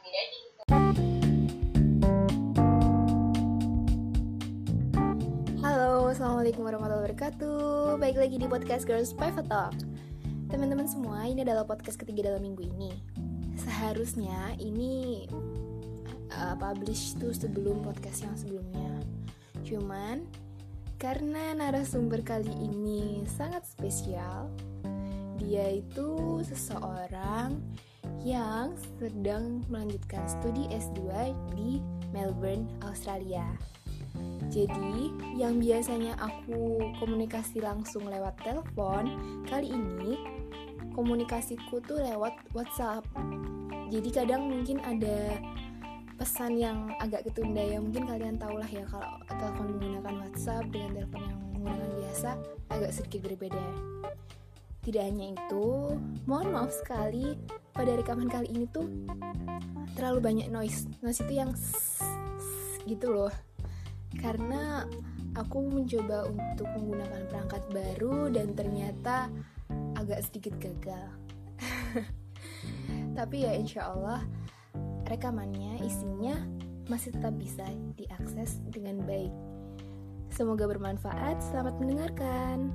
Halo, Assalamualaikum warahmatullahi wabarakatuh. Baik lagi di podcast Girls Private Talk. Teman-teman semua, ini adalah podcast ketiga dalam minggu ini. Seharusnya ini uh, publish tuh sebelum podcast yang sebelumnya. Cuman, karena narasumber kali ini sangat spesial Dia itu seseorang yang sedang melanjutkan studi S2 di Melbourne, Australia jadi, yang biasanya aku komunikasi langsung lewat telepon, kali ini komunikasiku tuh lewat WhatsApp. Jadi kadang mungkin ada pesan yang agak ketunda ya mungkin kalian tahu lah ya kalau telepon menggunakan WhatsApp dengan telepon yang menggunakan biasa agak sedikit berbeda. Tidak hanya itu, mohon maaf sekali pada rekaman kali ini tuh terlalu banyak noise. Noise itu yang gitu loh karena aku mencoba untuk menggunakan perangkat baru dan ternyata agak sedikit gagal. Tapi ya insya Allah rekamannya isinya masih tetap bisa diakses dengan baik. Semoga bermanfaat. Selamat mendengarkan.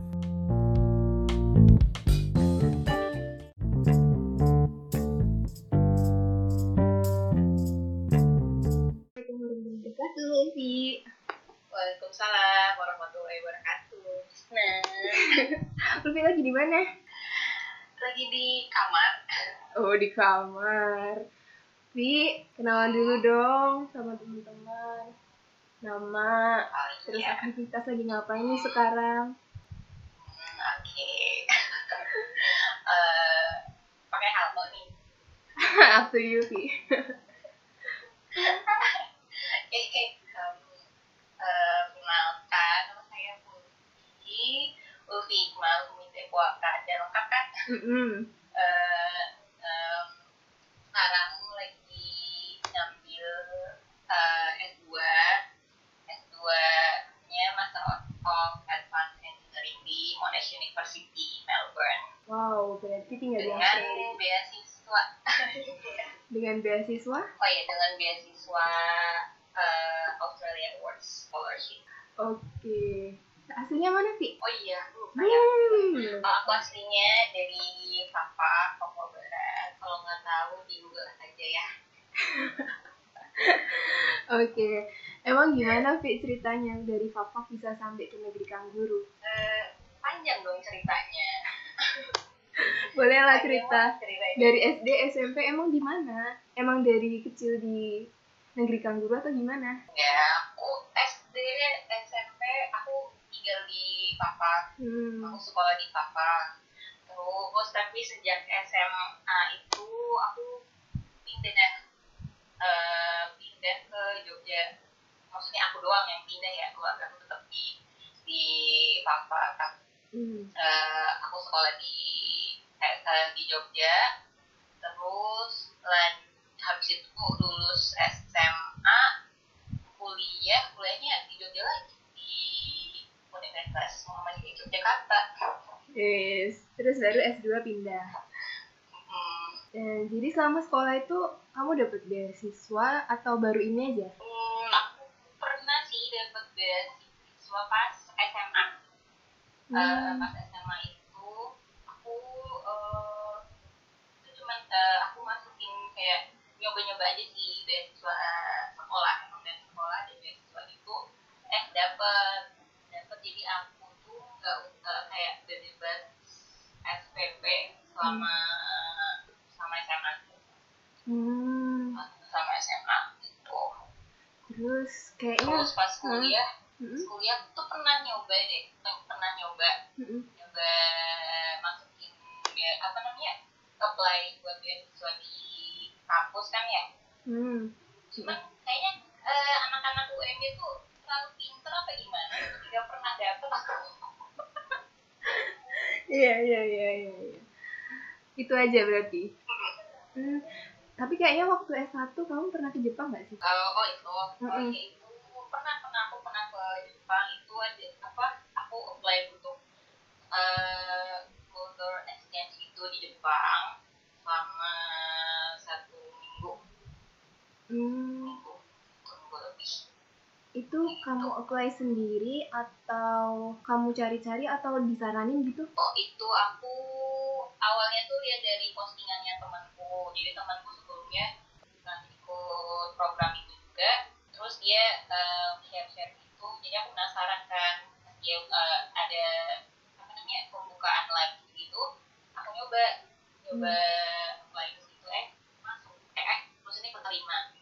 Di mana? lagi di kamar. Oh di kamar. Vi, kenalan dulu dong sama teman-teman. Nama, Oh terus iya. aktivitas lagi ngapain nih sekarang? Hmm, Oke. Eh, pakai halto nih. Up to you, Vi. Eh, Kenalkan, nama saya Putri. Ulfi Iqmal, Puaka. Dan lengkap kan? Mm-mm. Eh, em, sekarang lagi ngambil eh, S2 S2-nya Master of Advanced Engineering di Monash University, Melbourne Wow, berarti tinggal di dengan beasiswa Dengan beasiswa? oh ya dengan beasiswa eh, Australia Awards Scholarship Oke. Aslinya mana, Vi? oh iya aku lupa ya Hmm. Aku aslinya dari Papa, Papua Barat. Kalau nggak tahu di Google aja ya. Oke. Emang gimana, Vi, ceritanya dari Papa bisa sampai ke negeri kangguru? Eh, panjang dong ceritanya. Boleh lah Panjang cerita. ceritanya. Dari SD, SMP emang di mana? Emang dari kecil di negeri kangguru atau gimana? Ya, aku SD, SMP, aku tinggal di Papa. Hmm. Aku sekolah di Papa. Terus tapi sejak SMA itu aku pindah eh, pindah ke Jogja. Maksudnya aku doang yang pindah ya, keluarga aku tetap di di Papa. Hmm. Eh, aku sekolah di eh, di Jogja terus lan habis itu lulus SMA kuliah kuliahnya di Jogja lagi Universitas Muhammadiyah Yogyakarta Yes. Terus baru S2 pindah. hmm, Eh, jadi selama sekolah itu kamu dapat beasiswa atau baru ini aja? hmm, aku pernah sih dapat beasiswa pas SMA Eh, Hmm. pas SMA itu aku eh, itu cuman eh, aku masukin kayak nyoba-nyoba aja sih beasiswa sekolah emang dari sekolah dan beasiswa itu eh dapet jadi aku tuh nggak nggak kayak bebas SPP selama sama SMA Hmm. sama SMA gitu Terus kayaknya terus pas kuliah Mm-mm. kuliah tuh pernah nyoba deh pernah nyoba Mm-mm. coba masukin dia apa namanya apply buat beasiswa di kampus kan ya Hmm. cuman kayaknya eh, anak-anak UMB tuh pinter apa gimana tidak pernah dapet aku Iya iya iya iya. iya. Itu aja berarti. Hmm. Tapi kayaknya waktu S1 kamu pernah ke Jepang nggak sih? Eh, oh itu oh Mm-mm. iya itu pernah pernah aku pernah ke Jepang itu aja apa aku apply untuk culture exchange itu di Jepang selama satu minggu kamu apply sendiri atau kamu cari-cari atau disaranin gitu? Oh itu aku awalnya tuh lihat dari postingannya temanku. Jadi temanku sebelumnya pernah ikut program itu juga. Terus dia eh, share-share gitu. Jadi aku penasaran kan. Dia eh, ada apa namanya pembukaan lagi gitu. Aku nyoba nyoba apply ke situ eh masuk eh, eh maksudnya keterima gitu.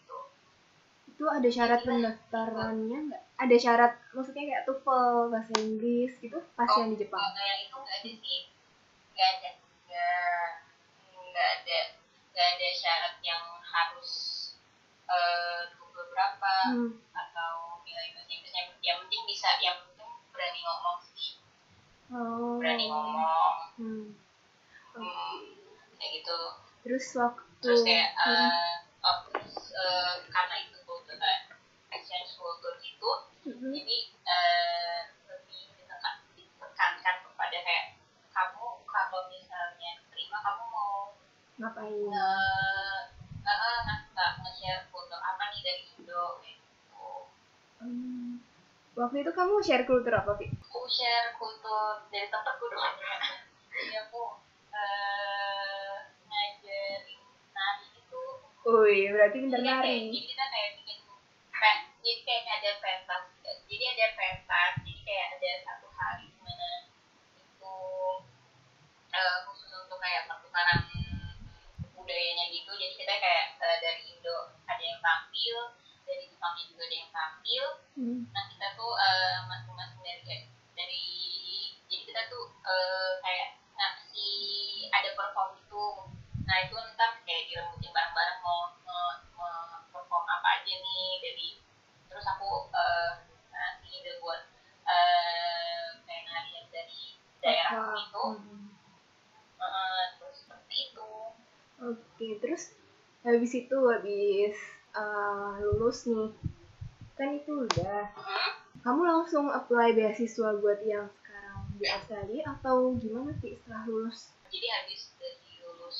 Itu ada syarat pendaftarannya nggak? Ada syarat maksudnya kayak TOEFL bahasa Inggris gitu pas Oh, yang di Jepang. Kalau yang itu nggak ada sih, nggak ada, nggak ada, nggak ada syarat yang harus eh double berapa Hmm. atau nilai bahasa Inggrisnya. Yang penting bisa, yang penting berani ngomong sih, Oh. berani ngomong, Hmm. hmm, kayak gitu. Terus waktu Terus kayak Hmm. eh oh, terus eh, karena itu kultur eh, exchange kultur gitu, Mm-mm. jadi eh, lebih ditekan, ditekankan kepada kayak kamu kalau misalnya terima kamu mau ngapain? eh, eh, nggak nge-share foto apa nih dari Indo gitu. Hmm. Waktu itu kamu share kultur apa, Vi? Aku share kultur dari tempatku dong. Jadi aku eh, ngajarin nari itu. Wih, berarti pintar nari. Jadi kita kayak bikin pen, jadi kayak ada pentas. Jadi ada pentas. Jadi kayak ada satu hari mana itu eh, khusus untuk kayak pertukaran budayanya gitu. Jadi kita kayak eh, dari Indo ada yang tampil, dari Jepangnya juga ada yang tampil. Hmm. Nah kita tuh eh, masing-masing dari dari jadi kita tuh eh, kayak ngasih ada perform itu. Nah itu ntar daerah Apa? itu. Hmm. Eh, terus seperti itu. Oke, terus habis itu habis uh, lulus nih, kan itu udah. Hmm. Kamu langsung apply beasiswa buat yang sekarang di Australia atau gimana sih setelah lulus? Jadi habis dari lulus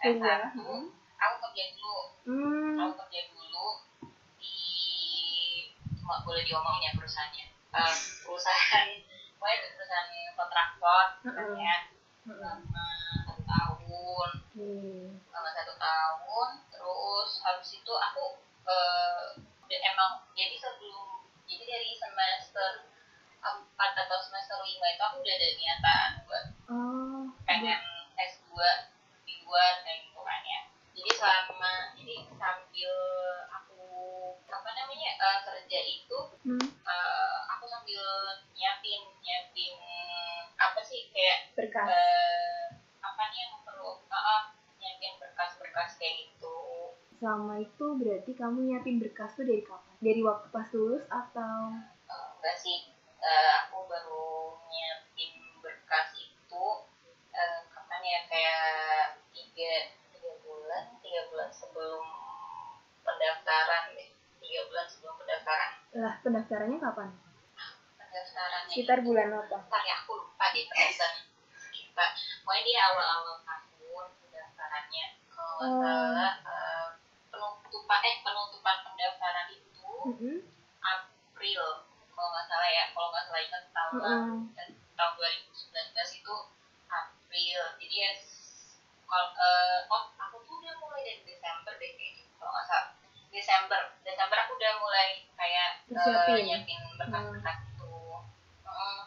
Kuliah. S1, aku kerja dulu Hmm. aku kerja dulu di cuma boleh diomongin ya perusahaannya Eh, perusahaan pokoknya di perusahaan kontraktor Heeh. ya Heeh. selama satu tahun Oke. selama satu tahun terus habis itu aku udah emang jadi sebelum jadi dari semester empat atau semester lima itu aku udah ada niatan buat Oh. pengen S2 di luar kayak gitu kan ya jadi selama jadi sambil aku apa namanya eh, kerja itu Hmm. eh, aku sambil nyiapin nyiapin apa sih kayak Berkas. eh, apa nih yang perlu eh, eh, nyiapin berkas-berkas kayak gitu Selama itu berarti kamu nyiapin berkas tuh dari kapan? Dari waktu pas lulus atau? Eh, enggak sih eh, aku baru nyiapin berkas itu eh, kapan ya kayak tiga tiga bulan tiga bulan sebelum pendaftaran deh tiga bulan sebelum pendaftaran Lah pendaftarannya kapan? pendaftarannya Sekitar itu- bulan apa? ntar ya aku lupa deh pendaftaran kita pokoknya dia awal-awal tahun pendaftarannya kalau nggak Oh. salah eh, penutupan eh penutupan pendaftaran itu Mm-mm. April kalau nggak salah ya kalau nggak salah ingat tahun Mm-mm. dan tahun 2019 itu April jadi ya kalau eh, oh aku tuh udah mulai dari Desember deh kayaknya kalau nggak salah Desember mulai kayak Persiapin. nyiapin berkas-berkas itu Heeh.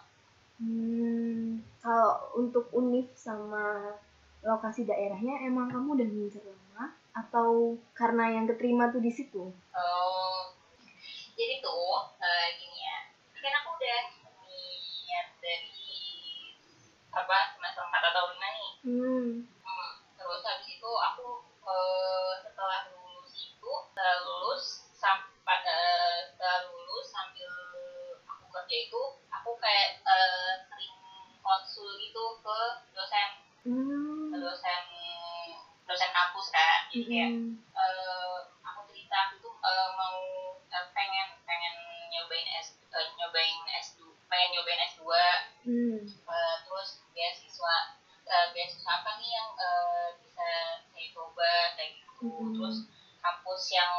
Hmm. Kalau untuk univ sama lokasi daerahnya emang kamu udah ngincer lama atau karena yang keterima tuh di situ? Oh, jadi tuh eh, gini ya, kan aku udah niat dari apa semester 4 atau 5 nih. Hmm. Ke dosen Hmm. ke dosen dosen kampus kan jadi kayak eh, aku cerita aku tuh eh, mau eh, pengen pengen nyobain S eh, nyobain S2 pengen nyobain S2 Hmm. eh, terus beasiswa eh, beasiswa apa nih yang eh, bisa saya coba kayak gitu Mm-mm. terus kampus yang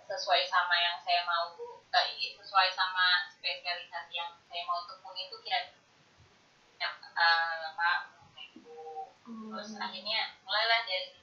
sesuai sama yang saya mau tuh sesuai sama spesialisasi yang saya mau tekuni itu kira yang eh, apa kayak gitu terus Hmm. Akhirnya mulailah dari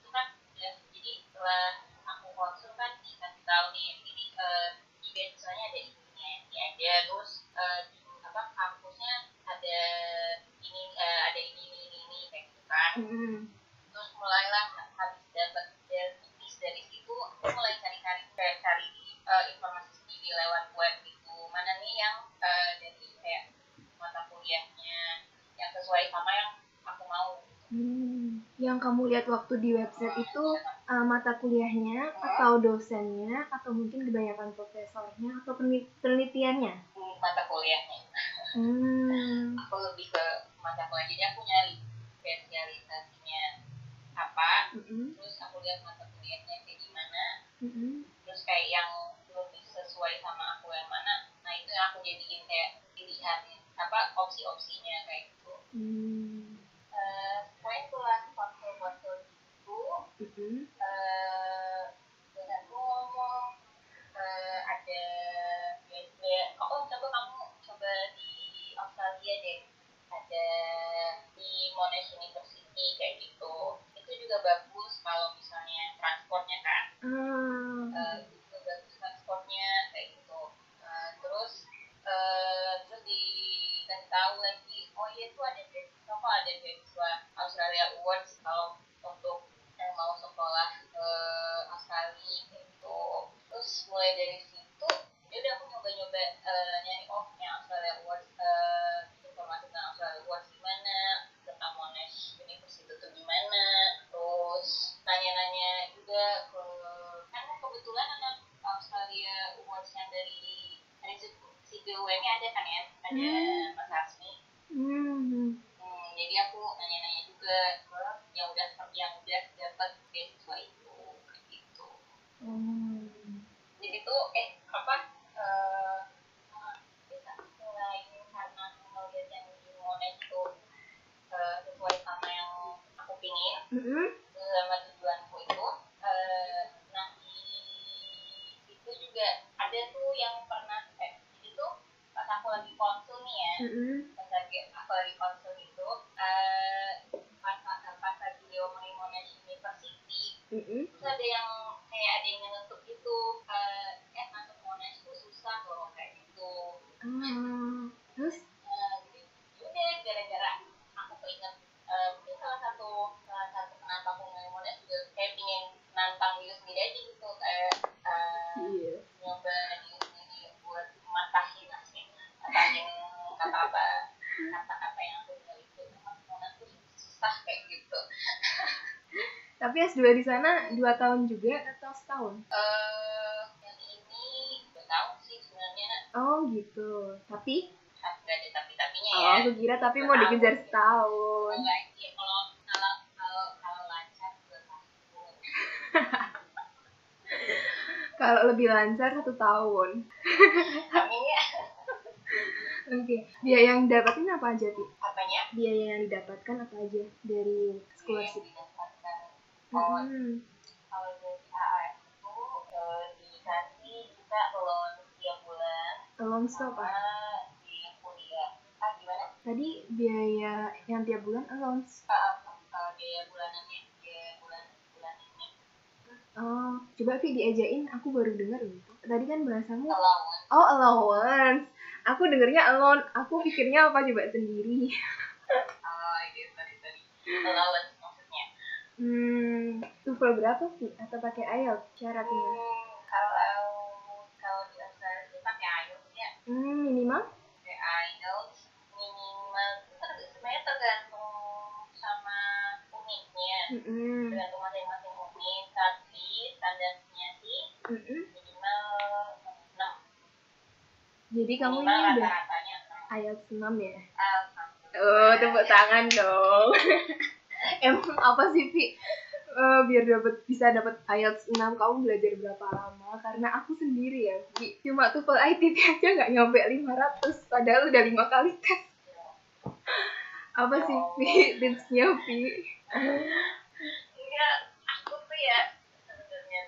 uh, mata kuliahnya atau dosennya atau mungkin kebanyakan profesornya atau penel- penelitiannya? Hmm, mata kuliahnya Hmm. aku lebih ke mata kuliah jadi aku nyari spesialisasinya apa Mm-mm. terus aku lihat mata kuliahnya kayak gimana Mm-mm. terus kayak yang lebih sesuai sama aku yang mana nah itu yang aku jadiin kayak pilihan apa opsi-opsinya kayak gitu Hmm. Eh, pokoknya itulah konsul-konsul gitu Eh dan aku ngomong eh, ada ya, oh coba kamu coba di Australia deh ada di Monash University kayak gitu. Itu juga bagus kalau misalnya transportnya kan. Ah. Eh, itu juga bagus transportnya kayak gitu. Eh, terus eh, terus dikasih tahu lagi oh iya tuh ada beasiswa kok ada beasiswa Australia Awards kalau untuk Terus ada yang kayak ada yang ngetuk gitu eh eh masuk Monash tuh susah loh kayak gitu Ah. Terus? Sana 2 tahun juga atau setahun? eh yang ini udah tahu sih sebenarnya Oh gitu. Tapi? nggak ada tapi-tapinya Oh, ya aku kira tapi mau dikejar setahun. Enggak, ya kalau kalau kalau kalau lancar dua tahun Kalau lebih lancar satu tahun. amin ya Oke. Biaya yang dapatin apa aja, Pi? apanya Biaya yang didapatkan apa aja dari scholarship? Didapatkan oh Hmm. kalau dari AAF itu dikasih kita loan tiap bulan Loan ah. di kuliah ah gimana Tadi biaya yang tiap bulan allowance. Ah, ah, biaya bulanannya biaya bulan bulanannya Oh, coba Vi diajain, aku baru dengar gitu. Tadi kan bahasamu allowance Oh, allowance. Aku dengernya alone. Aku pikirnya apa coba sendiri. ah gitu tadi tadi allowance Hmm, TOEFL berapa sih? Atau pakai IELTS syaratnya? Hmm, kalau kalau di Australia itu pakai IELTS ya Hmm, minimal? pakai IELTS minimal itu ter- sebenarnya tergantung sama unitnya Mm-mm. tergantung masing-masing unit tapi standarnya sih Mm-mm. minimal 6 Jadi kamu ini minimal udah rata-ratanya 6 IELTS 6 ya? Alhamdulillah. Oh, tepuk tangan dong. Emang apa sih, Pi? Eh, biar dapat bisa dapat IELTS 6 kamu belajar berapa lama? Karena aku sendiri ya, Pi. Cuma TOEFL ITP aja nggak nyampe 500 padahal udah lima kali tes. Apa sih, Pi? Tipsnya, Pi? Enggak, aku tuh ya sebenarnya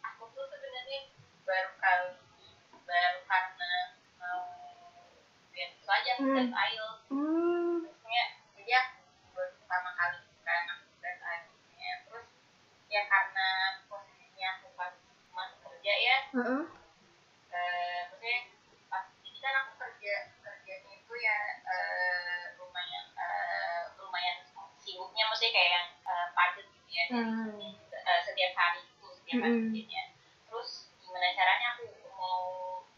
aku tuh sebenarnya baru kali baru karena Hmm. tes IELTS Hmm. Ya Heeh. eh maksudnya pas jadi kan aku kerja kerjanya itu ya eh, lumayan eh, lumayan sibuknya maksudnya kayak yang eh, padat gitu ya Hmm. eh, setiap hari itu setiap hari Mm-mm. kerjanya terus gimana caranya aku mau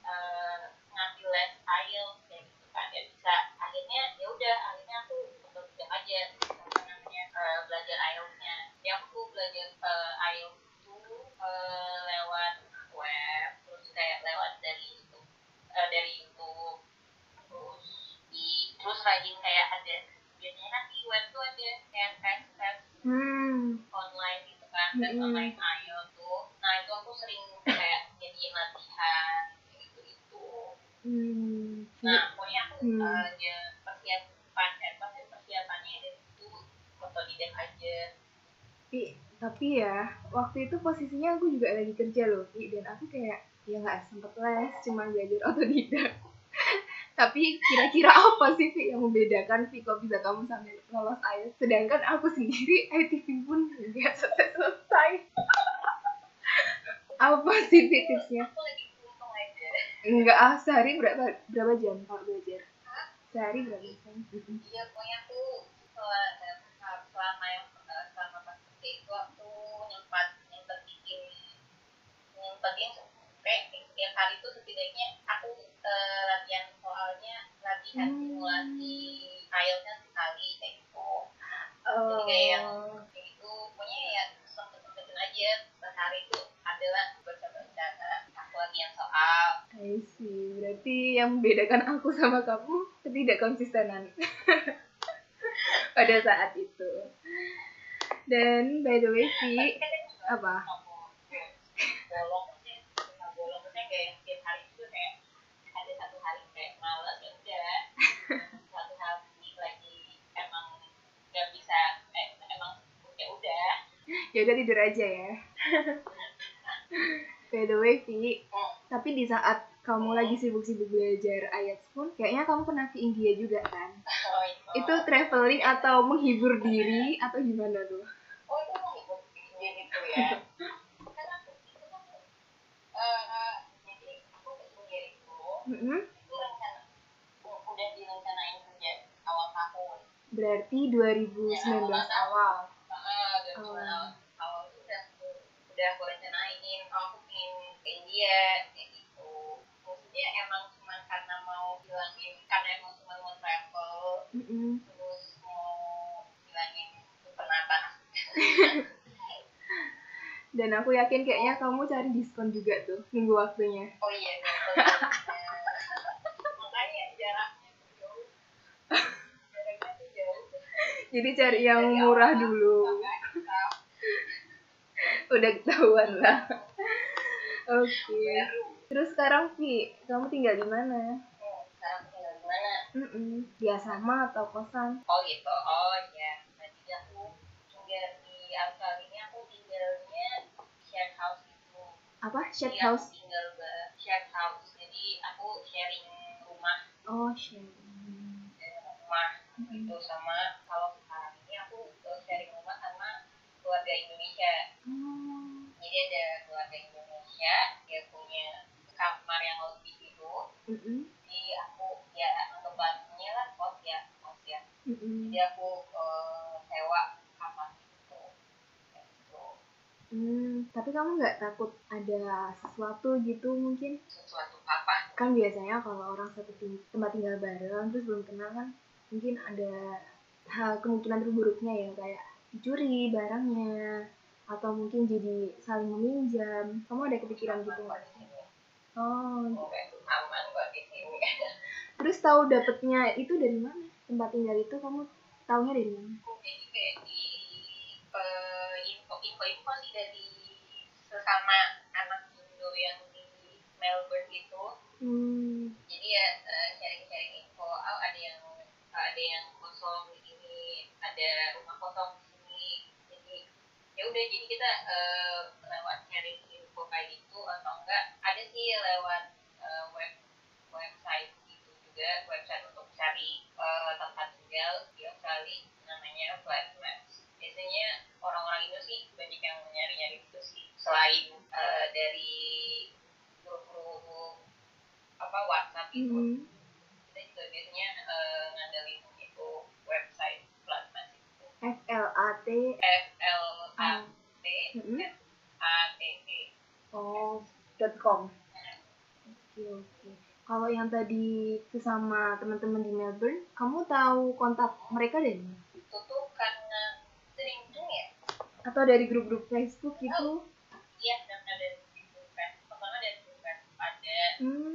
eh, ngambil les IELTS kayak gitu kan ya bisa akhirnya ya udah akhirnya aku betul tidak aja apa namanya eh, belajar IELTS-nya ya aku tuh belajar eh, IELTS itu eh, lewat web terus kayak lewat dari YouTube eh, dari YouTube terus di terus rajin kayak ada biasanya kan di web tuh ada kayak tes tes Hmm. online gitu kan tes Mm-mm. online IELTS tuh nah itu aku sering kayak jadiin latihan gitu gitu Hmm. nah pokoknya aku Hmm. eh, ya persiapan eh pas persiapannya dari itu otodidak aja Tapi, tapi ya waktu itu posisinya aku juga lagi kerja loh Pi, dan aku kayak ya nggak sempet les cuma belajar otodidak. Tapi kira-kira apa sih Pi yang membedakan Pi kok bisa kamu sampai lolos IELTS sedangkan aku sendiri ITV pun nggak selesai-selesai apa sih tipsnya? Enggak ah sehari berapa berapa jam kalau belajar? Sehari berapa jam? Iya pokoknya aku setelah hari itu setidaknya aku eh, latihan soalnya latihan Hmm. simulasi IELTS-nya sekali kayak gitu Oh. kayak yang- kayak gitu pokoknya ya sempet sempetin aja sehari itu adalah baca baca aku latihan soal I see. Berarti yang membedakan aku sama kamu ketidakkonsistenan pada saat itu. Dan by the way, Vi, apa? bolong maksudnya cuma bolong maksudnya kayak setiap hari itu kayak ada satu hari kayak malas ya udah satu hari lagi emang nggak bisa eh, emang ya udah Ya udah tidur aja ya. by the way, Vi, Hmm. tapi di saat kamu lagi sibuk-sibuk belajar IELTS pun, kayaknya kamu pernah ke India juga kan? oh, itu Itu traveling atau menghibur diri atau gimana tuh? oh itu ikut dia gitu ya karena aku itu kan jadi aku ke India itu itu rencana udah direncanain sejak awal tahun Berarti 2019 awal. Ah, dan Oh. awal awal itu udah aku udah aku rencanain oh, aku pengen ke India kayak gitu. Maksudnya emang cuma karena mau hilangin karena emang cuma mau travel Mm-mm. terus mau hilangin penatan Dan aku yakin kayaknya kamu cari diskon juga tuh minggu waktunya. oh iya makanya jaraknya jauh. Jaraknya jauh. Jadi cari yang murah dulu. Udah ketahuan lah. Oke. baru Terus sekarang Vi, kamu tinggal di mana? hmm, sekarang tinggal di mana Mm-mm. Di asrama atau kosan? Oh gitu, oh iya. Jadi aku tinggal di Australia ini aku tinggalnya share house itu. Apa? Shared Jadi house? Aku tinggal share house. Jadi aku sharing rumah, Oh, sharing. rumah itu sama kalau keluarga Indonesia. Oh. Jadi ada keluarga Indonesia, dia punya kamar yang lebih gitu. Mm-mm. Jadi aku ya anggapannya lah kos ya, kos ya. Mm-mm. Jadi aku eh, sewa kamar itu. Gitu. Hmm, tapi kamu nggak takut ada sesuatu gitu mungkin? sesuatu apa Kan biasanya kalau orang satu ting- tempat tinggal bareng terus belum kenal kan mungkin ada hal kemungkinan terburuknya ya kayak dicuri barangnya atau mungkin jadi saling meminjam. Kamu ada kepikiran gitu nggak? Oh, aman kok di sini terus tahu dapetnya itu dari mana? Tempat tinggal itu kamu taunya dari mana? jadi kayak di eh, info info info sih dari sesama anak Indo yang di Melbourne gitu Hmm, jadi ya eh, sharing-sharing info oh ada yang ada yang kosong di sini ada rumah kosong di sini jadi ya udah jadi kita eh, lewat sharing info kayak gitu atau enggak ada sih lewat eh, web website gitu juga website untuk cari uh, tempat tinggal di Australia namanya Flatmaps. Biasanya orang-orang Indo sih banyak yang nyari-nyari itu sih. Selain uh, dari grup-grup apa WhatsApp itu, Mhm. kita juga biasanya uh, ngandelin itu website Flatmaps itu. F L A T F L A T Mhm. F A T E. oh dot com. Oke oke. Kalau yang tadi itu sama teman-teman di Melbourne, kamu tahu kontak mereka dari mana? Itu tuh karena sering ya Atau dari grup-grup Facebook gitu? Iya, dan ada di grup Facebook. Pertama dari grup Facebook ada. Hmm.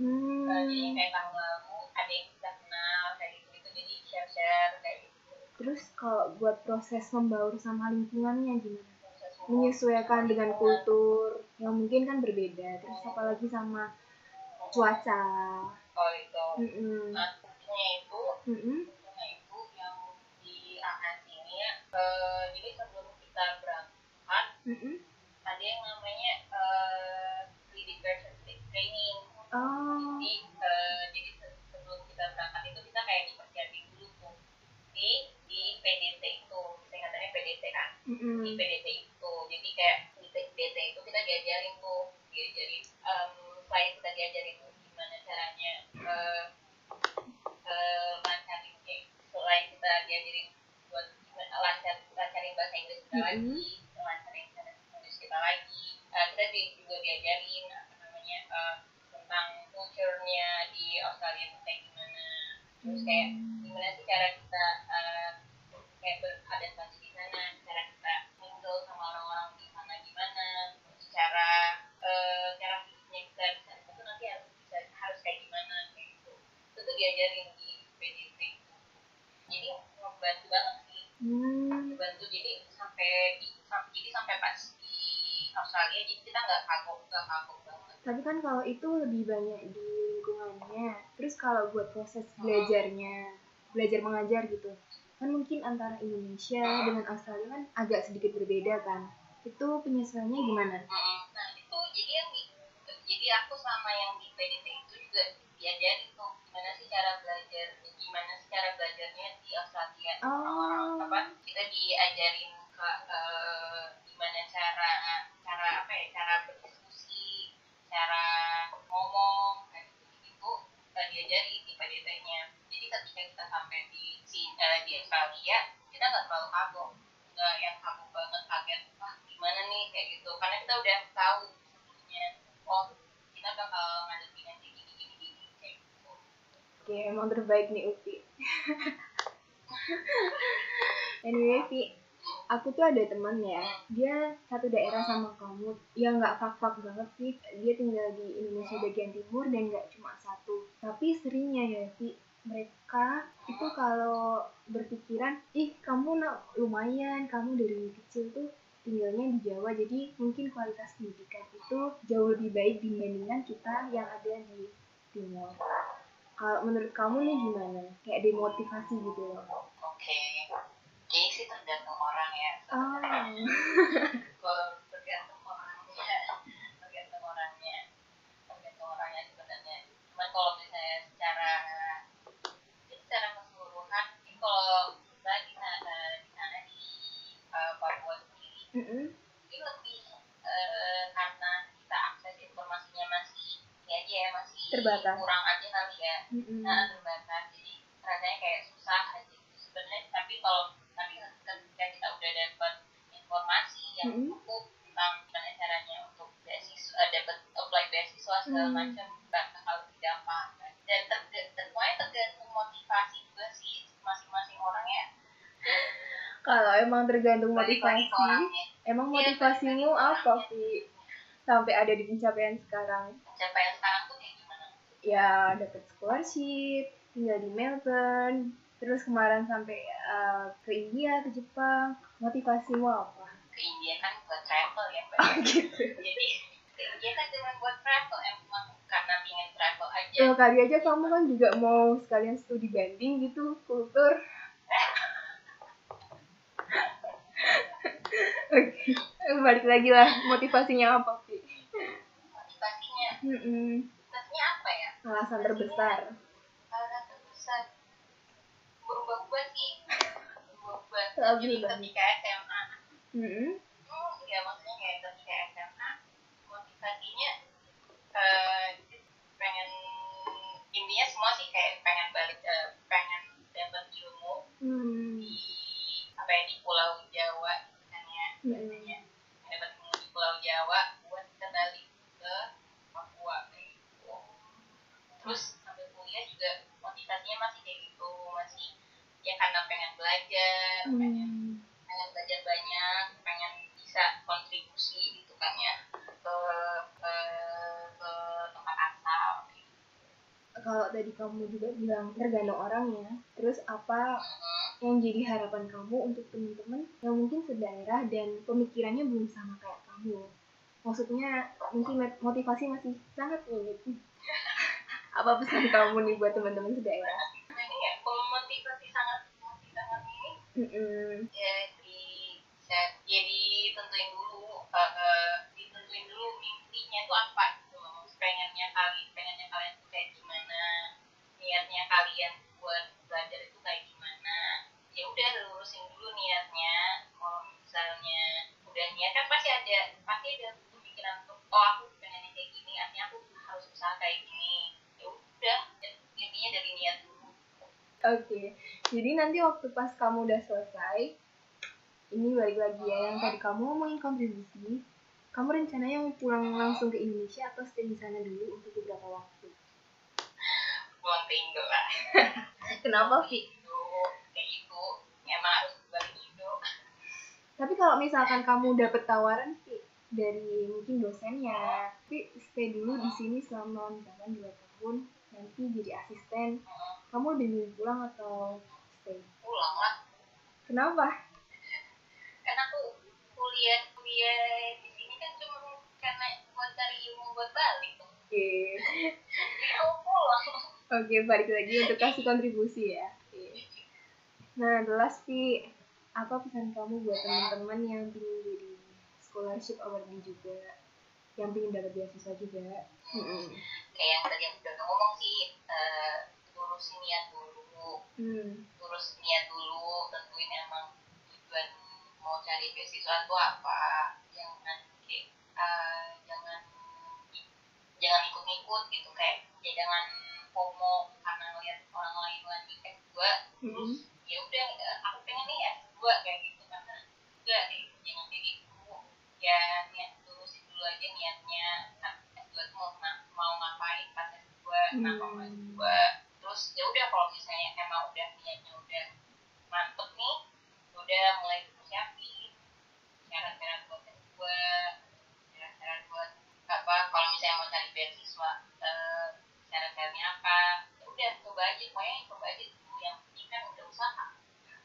Hmm. Jadi kayak tahun lalu ada yang kita kenal kayak gitu gitu. Jadi share-share kayak gitu. Terus kalau buat proses membaur sama lingkungannya gimana? Menyesuaikan dengan kultur yang mungkin kan berbeda. Terus apalagi sama cuaca. Oh itu. Mm-mm. Nah, punya itu Mm-mm. punya itu yang di AAS ini ya. eh, jadi sebelum kita berangkat Mm-mm. ada Oh. Jadi eh, jadi se- sebelum kita berangkat itu kita kayak dipersiapin dulu tuh di di PDT itu, singkatannya PDT kan. Di Mm-mm. PDT itu, belajar mengajar gitu, kan mungkin antara Indonesia dengan Australia kan agak sedikit berbeda kan. Itu penyesuaiannya gimana? Nah itu jadi yang di, jadi aku sama yang di PDT itu juga diajarin tuh gimana sih cara belajar gimana sih cara belajarnya di Australia Oh. orang-orang apa kita diajarin ke eh, gimana cara cara apa ya cara berdiskusi cara ngomong kayak gitu gitu kita diajarin di PDT-nya ketika kita sampai di si- eh, di Australia kita nggak terlalu kagok nggak yang kagok banget kaget wah gimana nih? Kayak gitu. Karena kita udah tahu sebelumnya oh kita bakal ngadepin yang kayak gini gini gini kayak gitu. Oke, emang terbaik nih Upi. anyway, Vi, aku tuh ada teman ya, dia satu daerah sama kamu. Ya nggak fak-fak banget sih, dia tinggal di Indonesia bagian timur dan nggak cuma satu. Tapi seringnya ya, Vi, mereka itu kalau berpikiran, ih kamu nak lumayan, kamu dari kecil tuh tinggalnya di Jawa, jadi mungkin kualitas pendidikan itu jauh lebih baik dibandingkan kita yang ada di timur. Kalau menurut kamu nih gimana? Kayak demotivasi gitu loh. oke jadi sih tergantung orang ya Oh. kalau tergantung orangnya tergantung orangnya tergantung orangnya sebenarnya cuman kalau misalnya secara ya secara keseluruhan ini kalau kita di sana di sana di eh, Papua sendiri Mm-mm. ini lebih eh, karena kita akses informasinya masih ya aja ya masih Terbatas. kurang aja kali ya Mm-mm. nah, terbatas jadi rasanya kayak susah aja sebenarnya tapi kalau tapi ketika kita udah dapat informasi yang Mm-mm. cukup tentang gimana caranya untuk beasiswa dapat apply beasiswa segala Mm. macam bakal lebih gampang dan terga- dan semuanya tergantung motivasi juga sih masing-masing orang ya Kalau emang tergantung motivasi, orangnya emang Iya, motivasimu apa sih? Sampai ada di pencapaian sekarang. pencapaian sekarang tuh kayak gimana Ya dapat scholarship, tinggal di Melbourne, terus kemarin sampai uh, ke India, ke Jepang. Motivasimu apa? ke India kan buat travel ya Mbak. Oh gitu. jadi ke India kan cuma buat travel emang karena pengen travel aja Ya kali aja kamu kan juga mau sekalian studi banding gitu, kultur. Oke, balik lagi lah. Motivasinya apa, Pi? motivasinya Mm-mm. motivasinya apa ya Alasan terbesar. alasan terbesar berubah-ubah sih berubah Labil jadi ketika SMA Mm-mm. hmm, ya maksudnya kayak ketika SMA motivasinya eh pengen intinya semua sih kayak pengen balik eh, pengen dapat ilmu Hmm. di apa ya di Pulau Jawa gitu kan ya biasanya dapat ilmu di Pulau Jawa buat kita balik ke Papua kayak gitu terus sambil kuliah juga motivasinya masih kayak gitu masih ya karena pengen belajar pengen Hmm. pengen belajar banyak pengen bisa kontribusi gitu kan ya ke ke, ke tempat asal gitu. Kalau tadi kamu juga bilang tergantung orangnya, terus apa Mhm. Yang jadi harapan kamu untuk teman-teman yang mungkin sedaerah dan pemikirannya belum sama kayak kamu? Maksudnya mungkin mot- motivasi masih sangat unik. apa pesan kamu nih buat teman-teman sedaerah? ini ya kalau motivasi sangat motivasi sangat ini Mm-mm. ya di ya, ya ditentuin dulu eh, eh, ditentuin dulu mimpinya itu apa gitu pengennya kali pengennya kalian nanti waktu pas kamu udah selesai, ini balik lagi ya yang tadi kamu ngomongin kontribusi, kamu rencananya mau pulang langsung ke Indonesia atau stay di sana dulu untuk beberapa waktu? pulang ke Indo lah Kenapa? Indo kayak gitu. Emang harus balik Indo. Tapi kalau misalkan kamu dapet tawaran Vi, dari mungkin dosennya, tapi stay dulu di sini selama misalkan dua tahun, nanti jadi asisten, kamu lebih pulang atau pulang lah Kenapa? kan aku kuliah kuliah di sini kan cuma karena buat cari ilmu buat balik Oke, jadi aku pulang oke balik lagi untuk kasih kontribusi ya. Oke. Nah, jelas Vi, apa pesan kamu buat teman-teman yang ingin jadi scholarship awardee juga, yang ingin dapat beasiswa juga? Mm-mm. kayak yang tadi aku udah ngomong sih eh lurusin niat dulu Hmm. terus niat dulu tentuin emang tujuan mau cari beasiswa itu apa. Jangan kayak eh, jangan jangan ikut-ikut gitu kayak ya jangan FOMO karena ngeliat orang lain lagi. S2 terus ya udah eh, aku pengen nih S2 kayak gitu karena enggak gitu, jangan kayak gitu. Ya niat lurusin dulu aja niatnya. Nah, S2 tuh mau, mau ngapain pas S2 kenapa mau Hmm. S2 terus ya udah kalau misalnya emang udah niatnya udah mantep nih udah mulai dipersiapin syarat-syarat buat S2 syarat-syarat buat apa kalau misalnya mau cari beasiswa eh, syarat-syaratnya apa ya udah coba aja pokoknya coba aja dulu yang penting kan udah usaha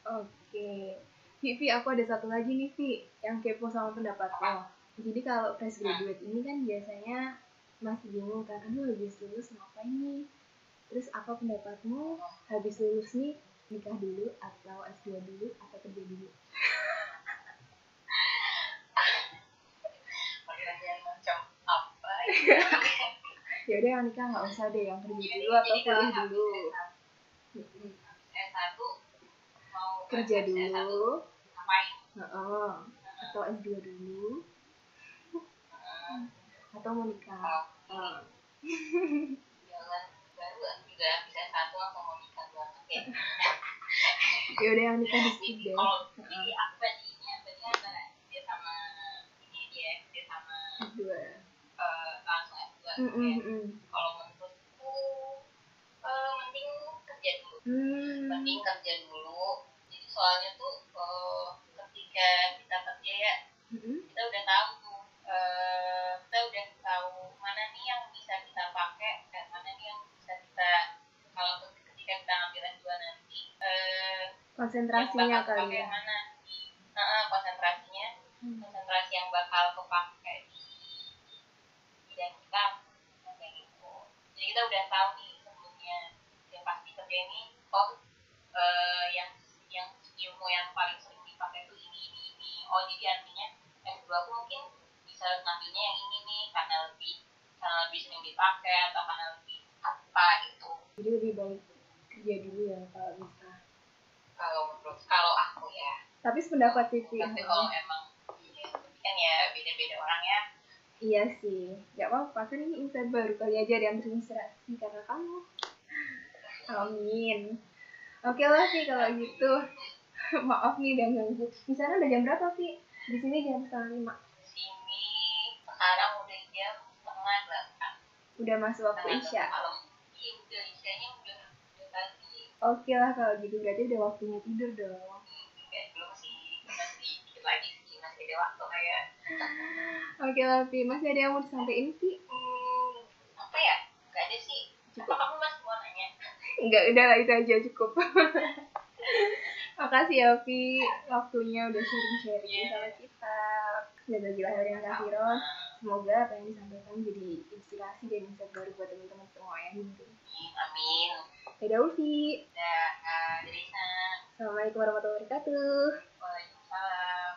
Oke. Vivi, aku ada satu lagi nih, Vi, yang kepo sama pendapat lo. Jadi kalau fresh graduate ini kan biasanya masih bingung kan, aduh habis lulus ngapain nih? Terus apa pendapatmu habis lulus nih nikah dulu atau S2 dulu atau kerja dulu? pertanyaan macam apa ya Ya udah yang nikah nggak usah deh, yang kerja Jadi- dulu atau kuliah dulu. S1 Mm-mm. S1 mau Kerja habis S1 dulu, ngapain Heeh. atau S2 dulu, atau mau nikah. kalau Heeh. jalan baru juga bisa S1 langsung mau nikah banget ya Ya udah yang nikah di deh. kalau jadi aku bandingnya bandingnya antara dia sama ini dia dia sama S2. eh, langsung S2 Mm-mm, ya. mm-mm. kalau menurutku eh, mending kerja dulu Hmm. mending kerja dulu jadi soalnya tuh eh, ketika kita kerja ya Mm-mm. kita udah tahu eh, konsentrasinya yang tapi sependapat Vivi tapi kalau emang kan ya beda-beda orang ya iya sih nggak apa-apa. Kan ini insight baru kali aja yang terinspirasi karena kamu. Amin. Oke lah sih kalau gitu. Maaf nih udah ganggu. Di sana udah jam berapa sih di sini jam setengah lima. Sini sekarang udah jam setengah delapan. Udah masuk waktu isya. kalau iya udah isyanya udah udah pagi. Oke lah kalau gitu. Berarti udah waktunya tidur dong ya belum sih masih dikit lagi sih masih ada waktu kayak oke lah Vi masih ada yang mau disampaikan Vi hmm, apa ya gak ada sih apa Cukup. kamu masih mau nanya Enggak, udah lah itu aja cukup. Makasih ya Vi, waktunya udah sharing-sharing Iya. sama kita. Dan bagi lahir yang kafiron, semoga apa yang disampaikan jadi inspirasi dan insight baru buat teman-teman semua ya. Gitu. amin Dadah Ulfi, sana Assalamualaikum warahmatullahi wabarakatuh.